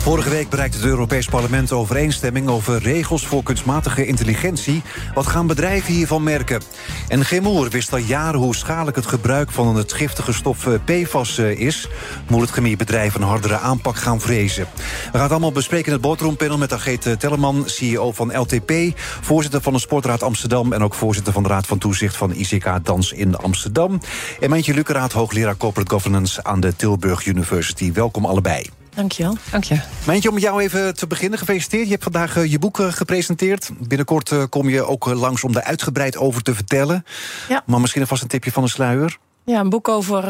Vorige week bereikte het Europees Parlement overeenstemming over regels voor kunstmatige intelligentie. Wat gaan bedrijven hiervan merken? En Gemoer wist al jaren hoe schadelijk het gebruik van het giftige stof eh, PFAS eh, is. Moet het chemiebedrijf een hardere aanpak gaan vrezen? We gaan het allemaal bespreken in het boardroompanel met Ageet Tellerman, CEO van LTP, voorzitter van de Sportraad Amsterdam en ook voorzitter van de Raad van Toezicht van ICK Dans in Amsterdam. En Mijntje Lukeraad, hoogleraar Corporate Governance aan de Tilburg University. Welkom allebei. Dankjewel. Dank je. Mijntje, om met jou even te beginnen, gefeliciteerd. Je hebt vandaag eh, je boek eh, gepresenteerd. Binnenkort eh, kom je ook langs om daar uitgebreid over te vertellen. Ja. Maar misschien alvast een tipje van de sluier. Ja, een boek over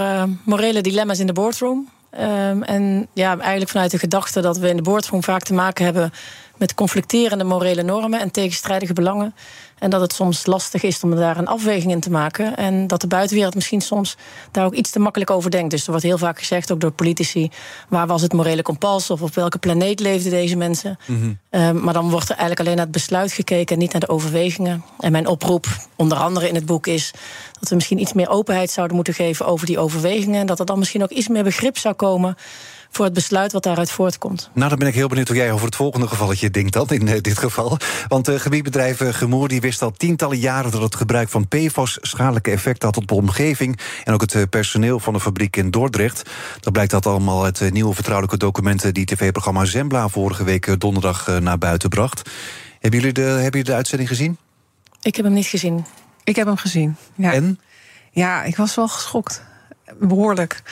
morele dilemma's in de boardroom. Ehm, en ja, eigenlijk vanuit de gedachte dat we in de boardroom vaak te maken hebben met conflicterende morele normen en tegenstrijdige belangen. En dat het soms lastig is om daar een afweging in te maken. En dat de buitenwereld misschien soms daar ook iets te makkelijk over denkt. Dus er wordt heel vaak gezegd, ook door politici, waar was het morele kompas of op welke planeet leefden deze mensen. Mhm. Ehm, maar dan wordt er eigenlijk alleen naar het besluit gekeken en niet naar de overwegingen. En mijn oproep, onder andere in het boek, is dat we misschien iets meer openheid zouden moeten geven over die overwegingen. En dat er dan misschien ook iets meer begrip zou komen voor het besluit wat daaruit voortkomt. Nou, dan ben ik heel benieuwd hoe jij over het volgende gevalletje denkt dan, in eh, dit geval. Want uh, gebiedbedrijf uh, Gemoer die wist al tientallen jaren... dat het gebruik van PFAS schadelijke effecten had op de omgeving... en ook het personeel van de fabriek in Dordrecht. Dat blijkt dat allemaal uit nieuwe vertrouwelijke documenten... die tv-programma Zembla vorige week donderdag naar buiten bracht. Hebben jullie, de, hebben jullie de uitzending gezien? Ik heb hem niet gezien. Ik heb hem gezien. Ja. En? Ja, ik was wel geschokt. Behoorlijk.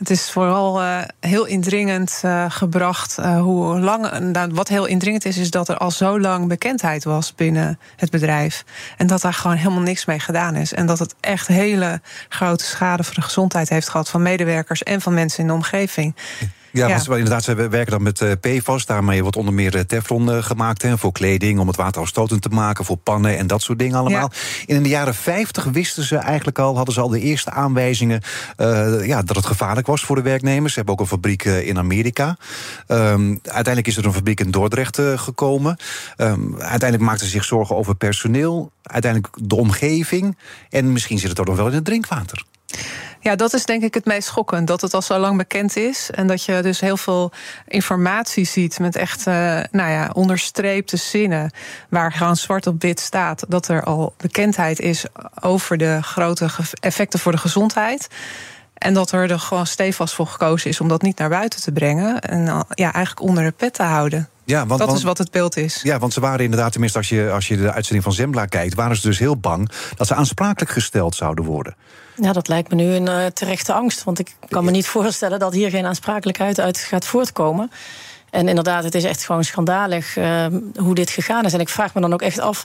Het is vooral uh, heel indringend uh, gebracht. Uh, hoe lang, nou, wat heel indringend is, is dat er al zo lang bekendheid was binnen het bedrijf. En dat daar gewoon helemaal niks mee gedaan is. En dat het echt hele grote schade voor de gezondheid heeft gehad van medewerkers en van mensen in de omgeving. Ja, ja. Want inderdaad, ze werken dan met uh, PFAS. Daarmee wordt onder meer Teflon uh, gemaakt. Hè, voor kleding, om het water afstotend te maken. Voor pannen en dat soort dingen allemaal. Ja. In de jaren 50 wisten ze eigenlijk al... hadden ze al de eerste aanwijzingen uh, ja, dat het gevaarlijk was voor de werknemers. Ze hebben ook een fabriek in Amerika. Um, uiteindelijk is er een fabriek in Dordrecht gekomen. Um, uiteindelijk maakten ze zich zorgen over personeel. Uiteindelijk de omgeving. En misschien zit het ook nog wel in het drinkwater. Ja, dat is denk ik het meest schokkend. Dat het al zo lang bekend is. En dat je dus heel veel informatie ziet met echt uh, nou ja, onderstreepte zinnen. Waar gewoon zwart op wit staat dat er al bekendheid is over de grote effecten voor de gezondheid. En dat er, er gewoon stevast voor gekozen is om dat niet naar buiten te brengen. En ja, eigenlijk onder de pet te houden. Ja, want, dat want, is wat het beeld is. Ja, want ze waren inderdaad, tenminste als je, als je de uitzending van Zembla kijkt... waren ze dus heel bang dat ze aansprakelijk gesteld zouden worden. Ja, dat lijkt me nu een uh, terechte angst. Want ik kan me niet voorstellen dat hier geen aansprakelijkheid uit gaat voortkomen. En inderdaad, het is echt gewoon schandalig uh, hoe dit gegaan is. En ik vraag me dan ook echt af.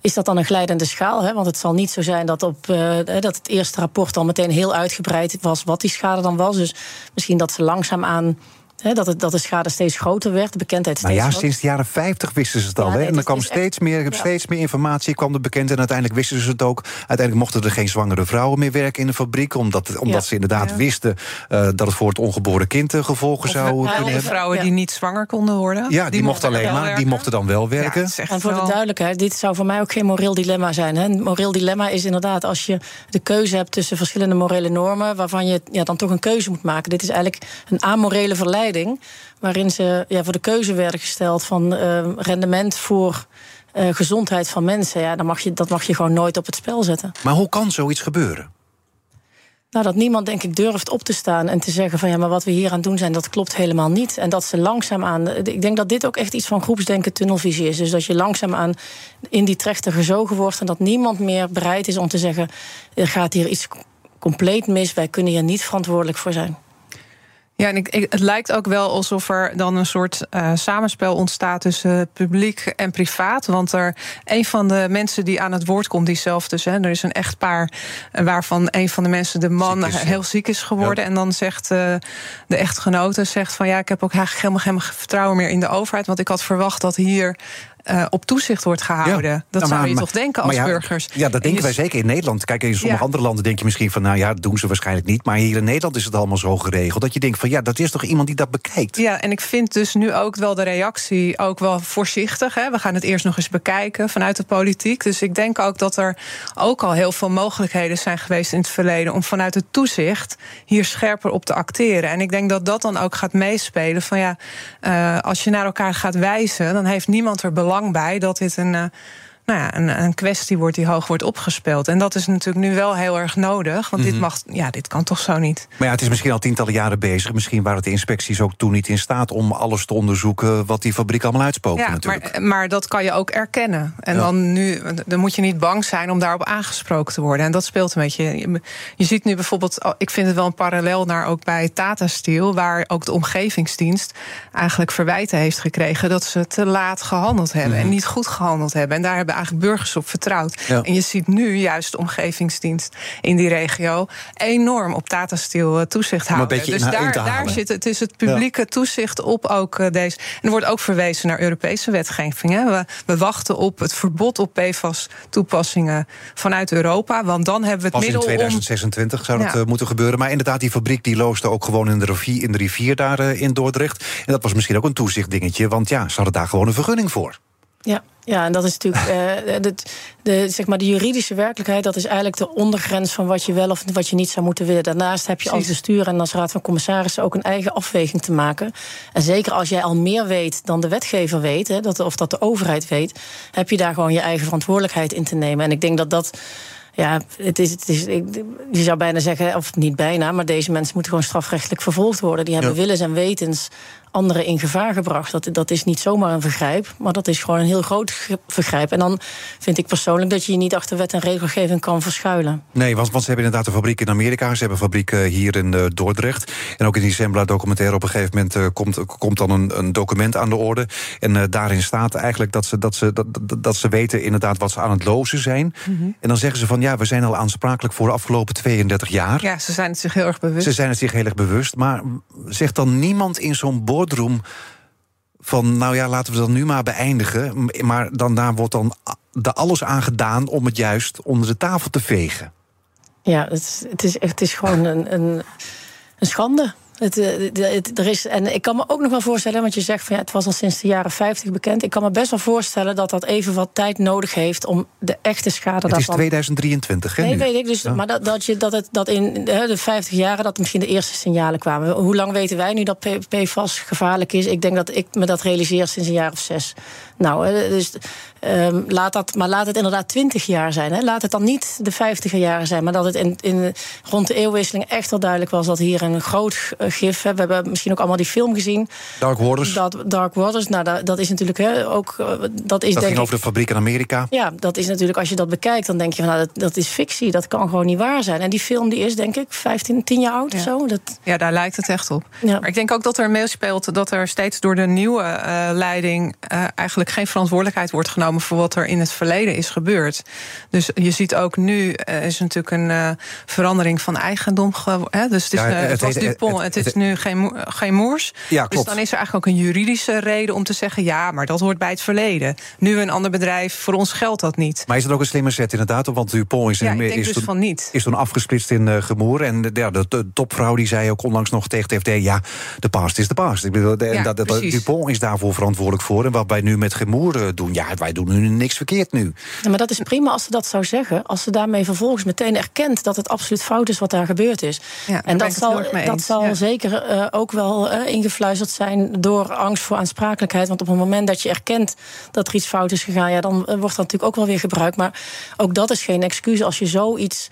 Is dat dan een glijdende schaal? Hè? Want het zal niet zo zijn dat, op, uh, dat het eerste rapport al meteen heel uitgebreid was wat die schade dan was. Dus misschien dat ze langzaamaan dat, het, dat de schade steeds groter werd, de bekendheid steeds Maar ja, sinds de jaren 50 wisten ze het al. Ja, hè? nee, en er kwam steeds, echt- meer, ja. steeds meer informatie, kwam er bekend. En uiteindelijk wisten ze het ook. Uiteindelijk mochten er geen zwangere vrouwen meer werken in de fabriek. Omdat, omdat Ja. ze inderdaad Ja. wisten eh, dat het voor het ongeboren kind eh, gevolgen zou kunnen de hebben. vrouwen Ja. die niet zwanger konden worden. Ja, die, mochten alleen maar. Die mochten dan wel Ja, werken. En voor de duidelijkheid, dit zou voor mij ook geen moreel dilemma zijn. Hè. Een moreel dilemma is inderdaad als je de keuze hebt tussen verschillende morele normen, waarvan je ja, dan toch een keuze moet maken. Dit is eigenlijk een amorele verleiding, waarin ze ja, voor de keuze werden gesteld van eh, rendement voor eh, gezondheid van mensen. Ja, dan mag je, dat mag je gewoon nooit op het spel zetten. Maar hoe kan zoiets gebeuren? Nou, dat niemand, denk ik, durft op te staan en te zeggen van ja, maar wat we hier aan doen zijn, dat klopt helemaal niet. En dat ze langzaamaan. Ik denk dat dit ook echt iets van groepsdenken tunnelvisie is. Dus dat je langzaamaan in die trechter gezogen wordt en dat niemand meer bereid is om te zeggen: er gaat hier iets compleet mis, wij kunnen hier niet verantwoordelijk voor zijn. Ja, en ik, ik- het lijkt ook wel alsof er dan een soort eh, samenspel ontstaat tussen publiek en privaat. Want er een van de mensen die aan het woord komt, die zelf dus, hè, er is een echtpaar eh, waarvan een van de mensen, de man, Ziek is, ja. heel ziek is geworden. En dan zegt eh, de echtgenote zegt van ja, ik heb ook eigenlijk helemaal geen vertrouwen meer in de overheid. Want ik had verwacht dat hier uh, op toezicht wordt gehouden. Ja. Dat zou je toch denken als burgers. Ja, dat denken wij zeker in Nederland. Kijk, in sommige andere landen denk je misschien van... nou ja, dat doen ze waarschijnlijk niet. Maar hier in Nederland is het allemaal zo geregeld... dat je denkt van ja, dat is toch iemand die dat bekijkt. Ja, en ik vind dus nu ook wel de reactie ook wel voorzichtig. Hè. We gaan het eerst nog eens bekijken vanuit de politiek. Dus ik denk ook dat er ook al heel veel mogelijkheden zijn geweest in het verleden... om vanuit het toezicht hier scherper op te acteren. En ik denk dat dat dan ook gaat meespelen van ja... Uh, als je naar elkaar gaat wijzen, dan heeft niemand er belang bij dat dit een. Nou ja, een, een kwestie wordt die hoog wordt opgespeeld. En dat is natuurlijk nu wel heel erg nodig. Want dit, mhm. mag, ja, dit kan toch zo niet. Maar ja, het is misschien al tientallen jaren bezig. Misschien waren de inspecties ook toen niet in staat om alles te onderzoeken wat die fabriek allemaal uitspookte. Ja, natuurlijk. Maar, maar dat kan je ook erkennen. En dan nu, dan moet je niet bang zijn om daarop aangesproken te worden. En dat speelt een beetje. Je, je ziet nu bijvoorbeeld, oh, ik vind het wel een parallel naar ook bij Tata Steel, waar ook de omgevingsdienst eigenlijk verwijten heeft gekregen dat ze te laat gehandeld hebben mhm. en niet goed gehandeld hebben. En daar hebben eigenlijk burgers op vertrouwd. En je ziet nu juist de omgevingsdienst in die regio enorm op Tata Steel eh, toezicht houden. Dus daar, daar zit het, is het publieke toezicht op ook uh, deze. En er wordt ook verwezen naar Europese wetgeving. Hè. We, we, wachten op het verbod op PFAS-toepassingen vanuit Europa. Want dan hebben we het Pas middel. In 2026 zou dat uh, moeten gebeuren. Maar inderdaad, die fabriek die loosde ook gewoon in de rivier, in de rivier daar in Dordrecht. En dat was misschien ook een toezichtdingetje. Want ja, ze hadden daar gewoon een vergunning voor. Ja, ja, en dat is natuurlijk uh, de, de, zeg maar de juridische werkelijkheid. Dat is eigenlijk de ondergrens van wat je wel of wat je niet zou moeten willen. Daarnaast heb je als bestuur en als raad van commissarissen ook een eigen afweging te maken. En zeker als jij al meer weet dan de wetgever weet, hè, dat, of dat de overheid weet, heb je daar gewoon je eigen verantwoordelijkheid in te nemen. En ik denk dat dat ja, het is, het is, je zou bijna zeggen, of niet bijna, maar deze mensen moeten gewoon strafrechtelijk vervolgd worden. Die hebben willens en wetens anderen in gevaar gebracht. Dat, dat is niet zomaar een vergrijp, maar dat is gewoon een heel groot vergrijp. En dan vind ik persoonlijk dat je je niet achter wet en regelgeving kan verschuilen. Nee, want, want ze hebben inderdaad een fabriek in Amerika, ze hebben een fabriek eh, hier in uh, Dordrecht. En ook in die Sembla-documentaire op een gegeven moment uh, komt, komt dan een, een, document aan de orde. En daarin staat eigenlijk dat ze, dat, ze, dat, dat ze weten inderdaad wat ze aan het lozen zijn. Mhm. En dan zeggen ze van ja, we zijn al aansprakelijk voor de afgelopen 32 jaar. Ja, ze zijn het zich heel erg bewust. Ze zijn het zich heel erg bewust, maar zegt dan niemand in zo'n boord van, nou ja, laten we dat nu maar beëindigen. Maar dan, daar wordt dan er alles aan gedaan om het juist onder de tafel te vegen. Ja, het, het is, het is gewoon een, een, een schande. Het, eh, het, er is, en ik kan me ook nog wel voorstellen, want je zegt van ja, het was al sinds de jaren 50 bekend. Ik kan me best wel voorstellen dat dat even wat tijd nodig heeft om de echte schade. Het is 2023, hè? Nee, weet ik. Dus, Maar dat, dat, je, dat, het, dat in de 50 jaren dat misschien de eerste signalen kwamen. Hoe lang weten wij nu dat PFAS gevaarlijk is? Ik denk dat ik me dat realiseer sinds een jaar of zes. Nou, dus Ehm, laat dat, maar laat het inderdaad 20 jaar zijn. Hè. Laat het dan niet de 50 jaren zijn. Maar dat het in, in, rond de eeuwwisseling echt wel duidelijk was dat hier een groot gif. Hè. We hebben misschien ook allemaal die film gezien. Dark Waters. Dat, Dark Waters. Nou, dat, dat is natuurlijk hè, ook. Eh, dat is, dat denk ging over de fabriek in Amerika. Ja, dat is natuurlijk, als je dat bekijkt, dan denk je van nou, dat, dat is fictie. Dat kan gewoon niet waar zijn. En die film die is, denk ik, 15, 10 jaar oud ja. of zo. Dat... Ja, daar lijkt het echt op. Ja. Maar ik denk ook dat er meespeelt dat er steeds door de nieuwe uh, leiding uh, eigenlijk geen verantwoordelijkheid wordt genomen voor wat er in het verleden is gebeurd. Dus je ziet ook nu uh, is natuurlijk een uh, verandering van eigendom. Hè? Dus het, is, ja, het, het was Dupont, het, het, is nu geen, geen Moers. Ja, dus dan is er eigenlijk ook een juridische reden om te zeggen... ja, maar dat hoort bij het verleden. Nu een ander bedrijf, voor ons geldt dat niet. Maar is het ook een slimme zet inderdaad? Want Dupont is, ja, is, dus toen, van niet. is toen afgesplitst in uh, Gemoer. En ja, de, de, topvrouw die zei ook onlangs nog tegen de FD... ja, de past is de past. Ik bedoel, de, ja, dat, dat, Dupont is daarvoor verantwoordelijk voor. En wat wij nu met Gemoer doen... ja, wij doen nu niks verkeerd nu. Ja, maar dat is prima als ze dat zou zeggen. Als ze daarmee vervolgens meteen erkent dat het absoluut fout is wat daar gebeurd is. Ja, en dat zal, dat zal zeker uh, ook wel uh, ingefluisterd zijn door angst voor aansprakelijkheid. Want op het moment dat je erkent dat er iets fout is gegaan, ja, dan uh, wordt dat natuurlijk ook wel weer gebruikt. Maar ook dat is geen excuus als je zoiets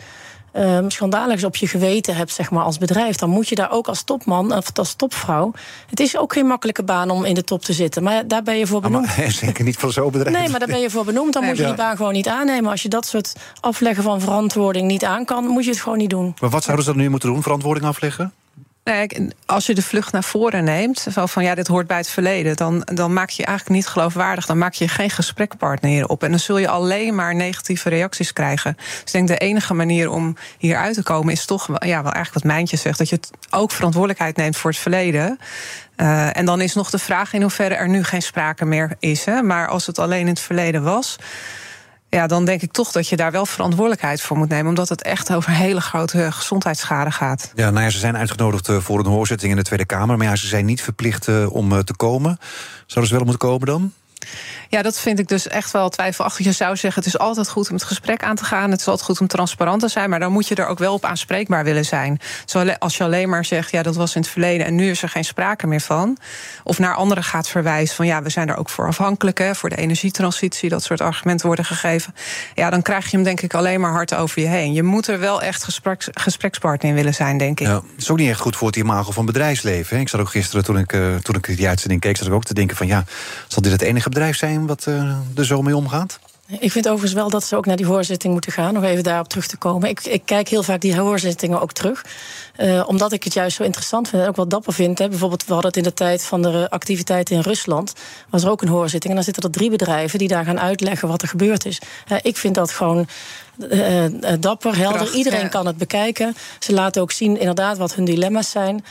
um, schandaligs op je geweten hebt, zeg maar, als bedrijf, dan moet je daar ook als topman of als topvrouw. Het is ook geen makkelijke baan om in de top te zitten. Maar daar ben je voor benoemd. Ah, maar, zeker niet voor zo'n bedrijf. Nee, maar daar ben je voor benoemd. Dan moet je die baan gewoon niet aannemen. Als je dat soort afleggen van verantwoording niet aan kan, moet je het gewoon niet doen. Maar wat zouden ze dan nu moeten doen? Verantwoording afleggen? Als je de vlucht naar voren neemt, van ja, dit hoort bij het verleden, dan, dan maak je eigenlijk niet geloofwaardig. Dan maak je geen gesprekpartner hierop. En dan zul je alleen maar negatieve reacties krijgen. Dus ik denk de enige manier om hieruit te komen is toch ja, wel eigenlijk wat Mijntje zegt: dat je ook verantwoordelijkheid neemt voor het verleden. Uh, en dan is nog de vraag in hoeverre er nu geen sprake meer is. Hè. Maar als het alleen in het verleden was ja, dan denk ik toch dat je daar wel verantwoordelijkheid voor moet nemen. Omdat het echt over hele grote gezondheidsschade gaat. Ja, nou ja, ze zijn uitgenodigd eh, voor een hoorzitting in de Tweede Kamer. Maar ja, ze zijn niet verplicht eh, om eh, te komen. Zouden ze wel moeten komen dan? Ja, dat vind ik dus echt wel twijfelachtig. Je zou zeggen, het is altijd goed om het gesprek aan te gaan. Het is altijd goed om transparant te zijn. Maar dan moet je er ook wel op aanspreekbaar willen zijn. Als je alleen maar zegt, ja, dat was in het verleden... en nu is er geen sprake meer van. Of naar anderen gaat verwijzen van... ja, we zijn er ook voor afhankelijk, hè, voor de energietransitie. Dat soort argumenten worden gegeven. Ja, dan krijg je hem denk ik alleen maar hard over je heen. Je moet er wel echt gespreks, gesprekspartner in willen zijn, denk ik. Ja, het is ook niet echt goed voor het imago van bedrijfsleven. Hè. Ik zat ook gisteren, toen ik, uh, toen ik die uitzending keek... zat ik ook te denken van, ja, zal dit het enige bedrijf zijn wat uh, er zo mee omgaat? Ik vind overigens wel dat ze ook naar die hoorzitting moeten gaan. Nog even daarop terug te komen. Ik, ik kijk heel vaak die hoorzittingen ook terug. Uh, omdat ik het juist zo interessant vind en ook wel dapper vind. Hè. Bijvoorbeeld, we hadden het in de tijd van de activiteiten in Rusland. Was er ook een hoorzitting. En dan zitten er drie bedrijven die daar gaan uitleggen wat er gebeurd is. Uh, ik vind dat gewoon uh, dapper, helder. Kracht, Iedereen ja. kan het bekijken. Ze laten ook zien inderdaad wat hun dilemma's zijn.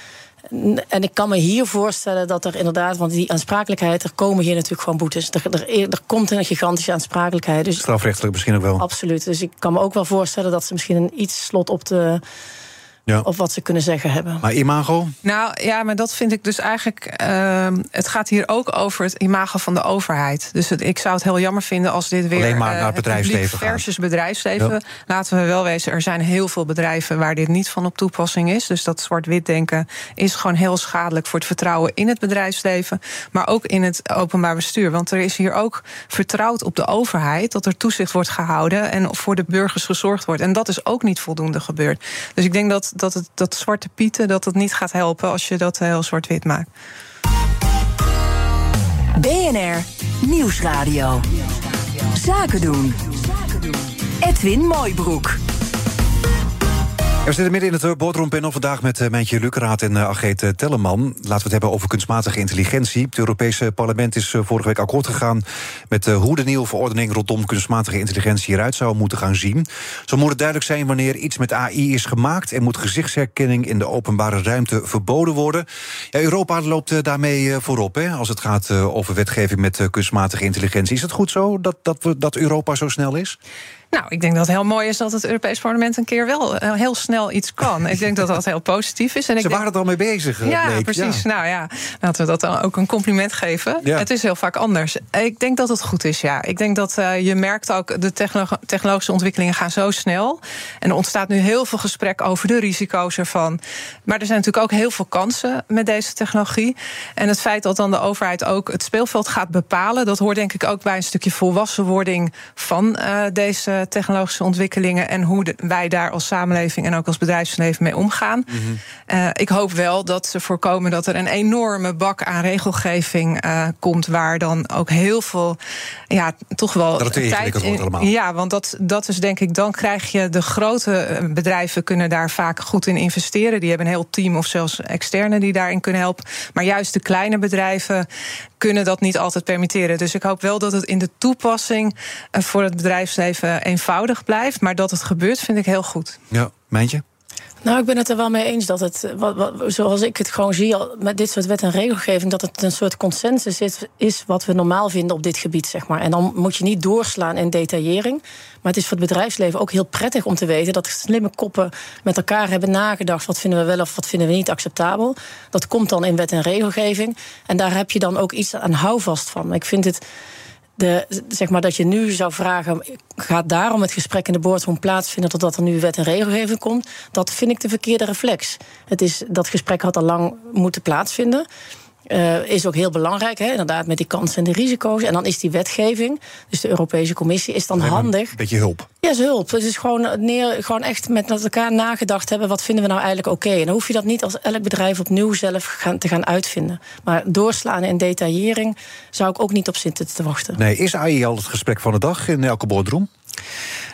En ik kan me hier voorstellen dat er inderdaad, want die aansprakelijkheid, er komen hier natuurlijk gewoon boetes. Er, er, er komt een gigantische aansprakelijkheid. Dus Strafrechtelijk misschien ook wel. Absoluut. Dus ik kan me ook wel voorstellen dat ze misschien een iets slot op de ja. Of wat ze kunnen zeggen hebben. Maar imago? Nou ja, maar dat vind ik dus eigenlijk. Uh, het gaat hier ook over het imago van de overheid. Dus het, ik zou het heel jammer vinden als dit weer. Alleen maar naar het bedrijfsleven. Versus bedrijfsleven. Ja. Laten we wel wezen, er zijn heel veel bedrijven waar dit niet van op toepassing is. Dus dat zwart-wit denken is gewoon heel schadelijk voor het vertrouwen in het bedrijfsleven. Maar ook in het openbaar bestuur. Want er is hier ook vertrouwd op de overheid dat er toezicht wordt gehouden en voor de burgers gezorgd wordt. En dat is ook niet voldoende gebeurd. Dus ik denk dat dat, het, dat zwarte pieten dat het niet gaat helpen als je dat heel zwart-wit maakt. BNR Nieuwsradio. Zaken doen. Edwin Mooibroek. We zitten midden in het boardroompanel vandaag met uh, Mijntje Lukkeraat en uh, Ageet Telleman. Laten we het hebben over kunstmatige intelligentie. Het Europese parlement is vorige week akkoord gegaan... met hoe de nieuwe verordening rondom kunstmatige intelligentie eruit zou moeten gaan zien. Zo moet het duidelijk zijn wanneer iets met AI is gemaakt... en moet gezichtsherkenning in de openbare ruimte verboden worden. Europa loopt daarmee voorop hè, als het gaat over wetgeving met kunstmatige intelligentie. Is het goed zo dat, dat Europa zo snel is? Nou, ik denk dat het heel mooi is dat het Europees Parlement een keer wel eh, heel snel iets kan. ik denk dat dat heel positief is. En ik Ze waren denk... er al mee bezig. Ja, leek. precies. Ja. Nou ja, laten we dat dan ook een compliment geven. Ja. Het is heel vaak anders. Ik denk dat het goed is, ja. Ik denk dat uh, je merkt ook, de techno technologische ontwikkelingen gaan zo snel. En er ontstaat nu heel veel gesprek over de risico's ervan. Maar er zijn natuurlijk ook heel veel kansen met deze technologie. En het feit dat dan de overheid ook het speelveld gaat bepalen... dat hoort denk ik ook bij een stukje volwassenwording van uh, deze technologische ontwikkelingen en hoe de, wij daar als samenleving en ook als bedrijfsleven mee omgaan. Mm -hmm. uh, ik hoop wel dat ze voorkomen dat er een enorme bak aan regelgeving uh, komt, waar dan ook heel veel, ja, toch wel dat het tijd in. Allemaal. Ja, want dat, dat is denk ik, dan krijg je de grote eh, bedrijven kunnen daar vaak goed in investeren. Die hebben een heel team of zelfs externe die daarin kunnen helpen. Maar juist de kleine bedrijven kunnen dat niet altijd permitteren. Dus ik hoop wel dat het in de toepassing uh, voor het bedrijfsleven eenvoudig blijft. Maar dat het gebeurt, vind ik heel goed. Ja, Mijntje? Nou, ik ben het er wel mee eens dat het, wat, wat, zoals ik het gewoon zie met dit soort wet en regelgeving, dat het een soort consensus is, is wat we normaal vinden op dit gebied, zeg maar. En dan moet je niet doorslaan in detaillering. Maar het is voor het bedrijfsleven ook heel prettig om te weten dat slimme koppen met elkaar hebben nagedacht. Wat vinden we wel of wat vinden we niet acceptabel? Dat komt dan in wet en regelgeving. En daar heb je dan ook iets aan houvast van. Ik vind het zeg maar dat je nu zou vragen: gaat daarom het gesprek in de boardroom plaatsvinden totdat er nu wet en regelgeving komt? Dat vind ik de verkeerde reflex. Het is, dat gesprek had al lang moeten plaatsvinden. Uh, is ook heel belangrijk, hè? inderdaad, met die kansen en de risico's. En dan is die wetgeving, dus de Europese Commissie, is dan handig. Een beetje hulp. Ja, is hulp. Het is gewoon, neer, gewoon echt met elkaar nagedacht hebben... wat vinden we nou eigenlijk oké? Okay? En dan hoef je dat niet als elk bedrijf opnieuw zelf gaan, te gaan uitvinden. Maar doorslaan in detaillering zou ik ook niet op zitten te wachten. Nee, is AI al het gesprek van de dag in elke boardroom?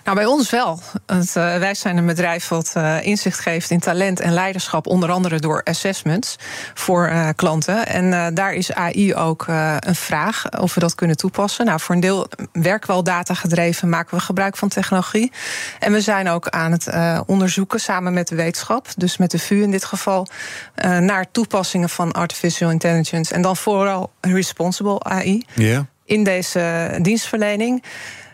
Nou, bij ons wel. Uh, wij zijn een bedrijf wat uh, inzicht geeft in talent en leiderschap, onder andere door assessments voor uh, klanten. En daar is AI ook een vraag of we dat kunnen toepassen. Nou, voor een deel werken we al data gedreven, maken we gebruik van technologie. En we zijn ook aan het onderzoeken samen met de wetenschap, dus met de VU in dit geval, naar toepassingen van artificial intelligence en dan vooral responsible AI yeah. in deze dienstverlening.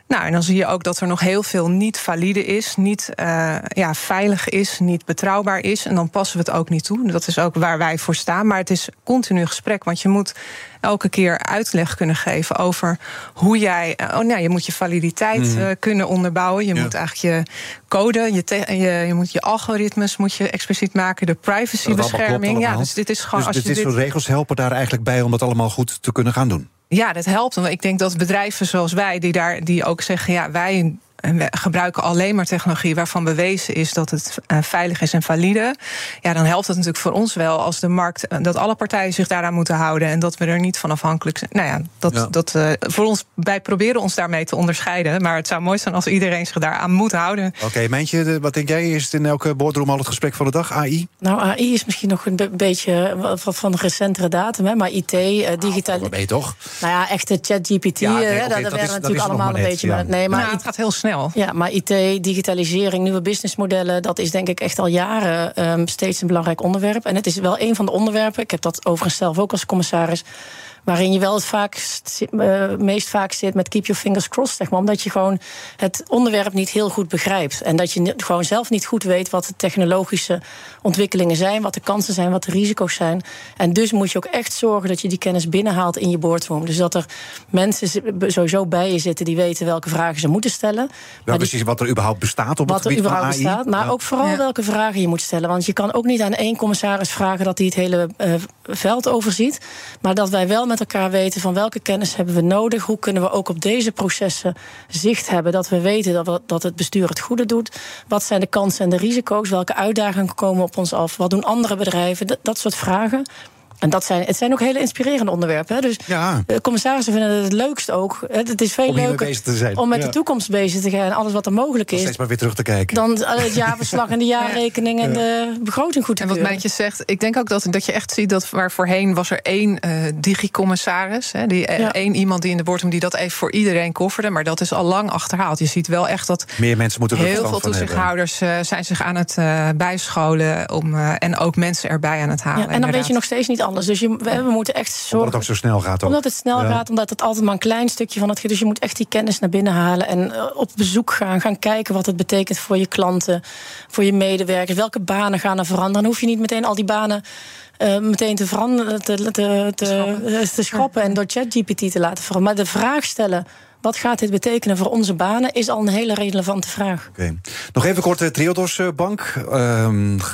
Nou, en dan zie je ook dat er nog heel veel niet valide is, niet uh, ja, veilig is, niet betrouwbaar is. En dan passen we het ook niet toe. Dat is ook waar wij voor staan. Maar het is continu gesprek, want je moet elke keer uitleg kunnen geven over hoe jij. Oh, nou, je moet je validiteit mm. uh, kunnen onderbouwen. Je ja. moet eigenlijk je code, je, je, je, moet je algoritmes moet je expliciet maken, de privacybescherming. Ja, dus dit is gewoon. Dus, als dus je dit dit... soort regels helpen daar eigenlijk bij om dat allemaal goed te kunnen gaan doen. Ja, dat helpt. Want ik denk dat bedrijven zoals wij, die daar die ook zeggen, ja, wij en we gebruiken alleen maar technologie waarvan bewezen is dat het uh, veilig is en valide. Ja, dan helpt het natuurlijk voor ons wel als de markt. Uh, dat alle partijen zich daaraan moeten houden. En dat we er niet van afhankelijk zijn. Nou ja, dat, ja. dat uh, voor ons. Wij proberen ons daarmee te onderscheiden. Maar het zou mooi zijn als iedereen zich daaraan moet houden. Oké, okay, Mijntje, wat denk jij? Is het in elke boardroom al het gesprek van de dag? AI? Nou, AI is misschien nog een be beetje van de recentere datum. Hè, maar IT, uh, digitaal. Nou, ben je toch? Nou ja, echte ChatGPT. Ja, nee, okay, daar werken we natuurlijk allemaal een beetje ja. met. Nee, maar nou, het gaat heel snel. Ja, maar IT, digitalisering, nieuwe businessmodellen, dat is denk ik echt al jaren um, steeds een belangrijk onderwerp. En het is wel een van de onderwerpen, ik heb dat overigens zelf ook als commissaris, waarin je wel het vaakst, uh, meest vaak zit met keep your fingers crossed, zeg maar. Omdat je gewoon het onderwerp niet heel goed begrijpt. En dat je gewoon zelf niet goed weet wat de technologische ontwikkelingen zijn, wat de kansen zijn, wat de risico's zijn. En dus moet je ook echt zorgen dat je die kennis binnenhaalt in je boardroom. Dus dat er mensen sowieso bij je zitten die weten welke vragen ze moeten stellen. Wel precies wat er überhaupt bestaat op wat het gebied er überhaupt van AI. bestaat, maar ja. ook vooral ja. welke vragen je moet stellen. Want je kan ook niet aan één commissaris vragen dat hij het hele uh, veld overziet. Maar dat wij wel met elkaar weten van welke kennis hebben we nodig. Hoe kunnen we ook op deze processen zicht hebben. Dat we weten dat, we, dat het bestuur het goede doet. Wat zijn de kansen en de risico's? Welke uitdagingen komen op ons af? Wat doen andere bedrijven? Dat, dat soort vragen. En dat zijn, het zijn ook hele inspirerende onderwerpen. Hè? Dus ja. de commissarissen vinden het het leukst ook. Het is veel om leuker te zijn. om met ja. de toekomst bezig te gaan. En alles wat er mogelijk is. Steeds maar weer terug te kijken. Dan het jaarverslag en de jaarrekening en de begroting goed te En wat. Mijntje zegt, ik denk ook dat, dat je echt ziet dat waar voorheen was er één uh, digicommissaris. Hè, die, ja. één iemand die in de boardroom die dat even voor iedereen kofferde. Maar dat is al lang achterhaald. Je ziet wel echt dat meer mensen moeten heel veel toezichthouders uh, zijn zich aan het uh, bijscholen. Om, uh, en ook mensen erbij aan het halen. Ja, en dan inderdaad. weet je nog steeds niet alles. Dus je, we, we moeten echt zorgen. Omdat het ook zo snel gaat. Ook. Omdat het snel ja. gaat, omdat het altijd maar een klein stukje van het gaat. Dus je moet echt die kennis naar binnen halen. En uh, op bezoek gaan. Gaan kijken wat het betekent voor je klanten, voor je medewerkers. Welke banen gaan er veranderen? Dan hoef je niet meteen al die banen. Uh, meteen te veranderen, te, te, te, te, te schrappen en door ChatGPT te laten veranderen. Maar de vraag stellen: wat gaat dit betekenen voor onze banen, is al een hele relevante vraag. Okay. Nog even kort, de Triodos Bank. Uh,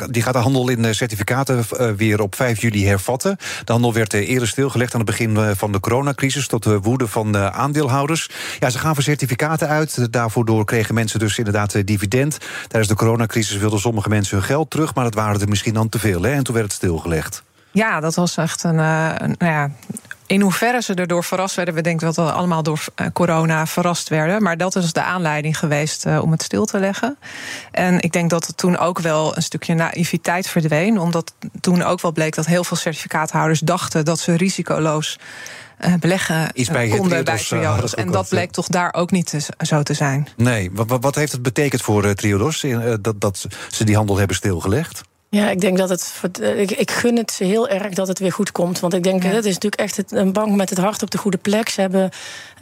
die gaat de handel in certificaten uh, weer op 5 juli hervatten. De handel werd eerder stilgelegd aan het begin van de coronacrisis... tot de woede van de aandeelhouders. Ja, ze voor certificaten uit. Daarvoor kregen mensen dus inderdaad dividend. Tijdens de coronacrisis wilden sommige mensen hun geld terug... maar dat waren er misschien dan te veel, hè? en toen werd het stilgelegd. Ja, dat was echt een, een nou ja, in hoeverre ze erdoor verrast werden, we denken dat we allemaal door corona verrast werden. Maar dat is de aanleiding geweest uh, om het stil te leggen. En ik denk dat het toen ook wel een stukje naïviteit verdween. Omdat toen ook wel bleek dat heel veel certificaathouders dachten dat ze risicoloos. Uh, beleggen Iets bij konden bij Triodos. En dat bleek toch daar ook niet te, zo te zijn. Nee, wat, wat heeft het betekend voor Triodos dat, dat ze die handel hebben stilgelegd? Ja, ik denk dat het. Ik, ik gun het ze heel erg dat het weer goed komt. Want ik denk, ja. het is natuurlijk echt het, een bank met het hart op de goede plek. Ze hebben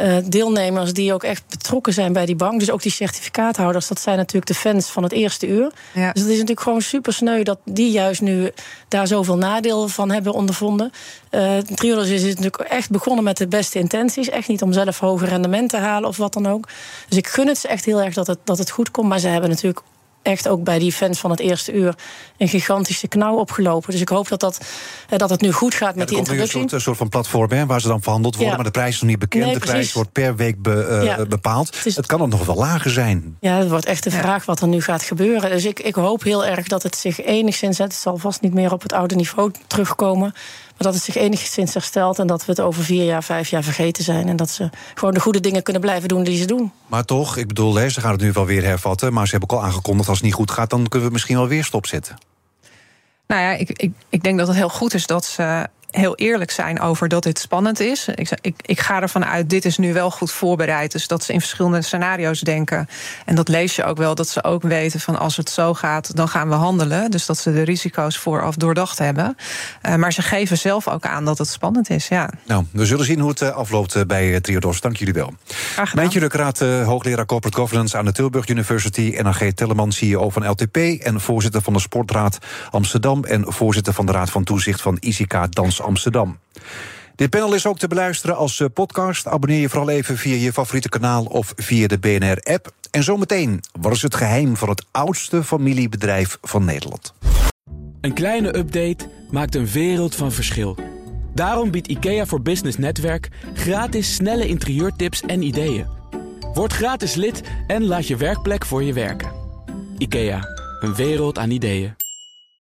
uh, deelnemers die ook echt betrokken zijn bij die bank. Dus ook die certificaathouders, dat zijn natuurlijk de fans van het eerste uur. Ja. Dus het is natuurlijk gewoon super sneu dat die juist nu daar zoveel nadeel van hebben ondervonden. Uh, Triodos is natuurlijk echt begonnen met de beste intenties. Echt niet om zelf hoger rendement te halen of wat dan ook. Dus ik gun het ze echt heel erg dat het, dat het goed komt. Maar ze hebben natuurlijk echt ook bij die fans van het eerste uur een gigantische knauw opgelopen. Dus ik hoop dat, dat, dat het nu goed gaat met ja, die introductie. Een soort, een soort van platform hè, waar ze dan verhandeld worden, ja. maar de prijs is nog niet bekend. Nee, de prijs wordt per week be, uh, ja. bepaald. Het, is, het, kan ook nog wel lager zijn. Ja, het wordt echt de vraag wat er nu gaat gebeuren. Dus ik, ik hoop heel erg dat het zich enigszins, het zal vast niet meer op het oude niveau terugkomen. Dat het zich enigszins herstelt en dat we het over vier jaar, vijf jaar vergeten zijn. En dat ze gewoon de goede dingen kunnen blijven doen die ze doen. Maar toch, ik bedoel, ze gaan het nu wel weer hervatten. Maar ze hebben ook al aangekondigd als het niet goed gaat, dan kunnen we misschien wel weer stopzetten. Nou ja, ik, ik, ik denk dat het heel goed is dat ze heel eerlijk zijn over dat dit spannend is. Ik, ik, ik ga ervan uit, dit is nu wel goed voorbereid. Dus dat ze in verschillende scenario's denken. En dat lees je ook wel, dat ze ook weten van als het zo gaat, dan gaan we handelen. Dus dat ze de risico's vooraf doordacht hebben. Uh, maar ze geven zelf ook aan dat het spannend is. Ja. Nou, we zullen zien hoe het uh, afloopt uh, bij Triodos. Dank jullie wel. Mijntje Rukraat, hoogleraar Corporate Governance aan de Tilburg University. En AG Telleman, CEO van LTP. En voorzitter van de Sportraad Amsterdam. En voorzitter van de Raad van Toezicht van ICK Dans Amsterdam. Dit panel is ook te beluisteren als eh, podcast. Abonneer je vooral even via je favoriete kanaal of via de BNR-app. En zometeen, wat is het geheim van het oudste familiebedrijf van Nederland? Een kleine update maakt een wereld van verschil. Daarom biedt IKEA voor Business Netwerk gratis snelle interieurtips en ideeën. Word gratis lid en laat je werkplek voor je werken. IKEA, een wereld aan ideeën.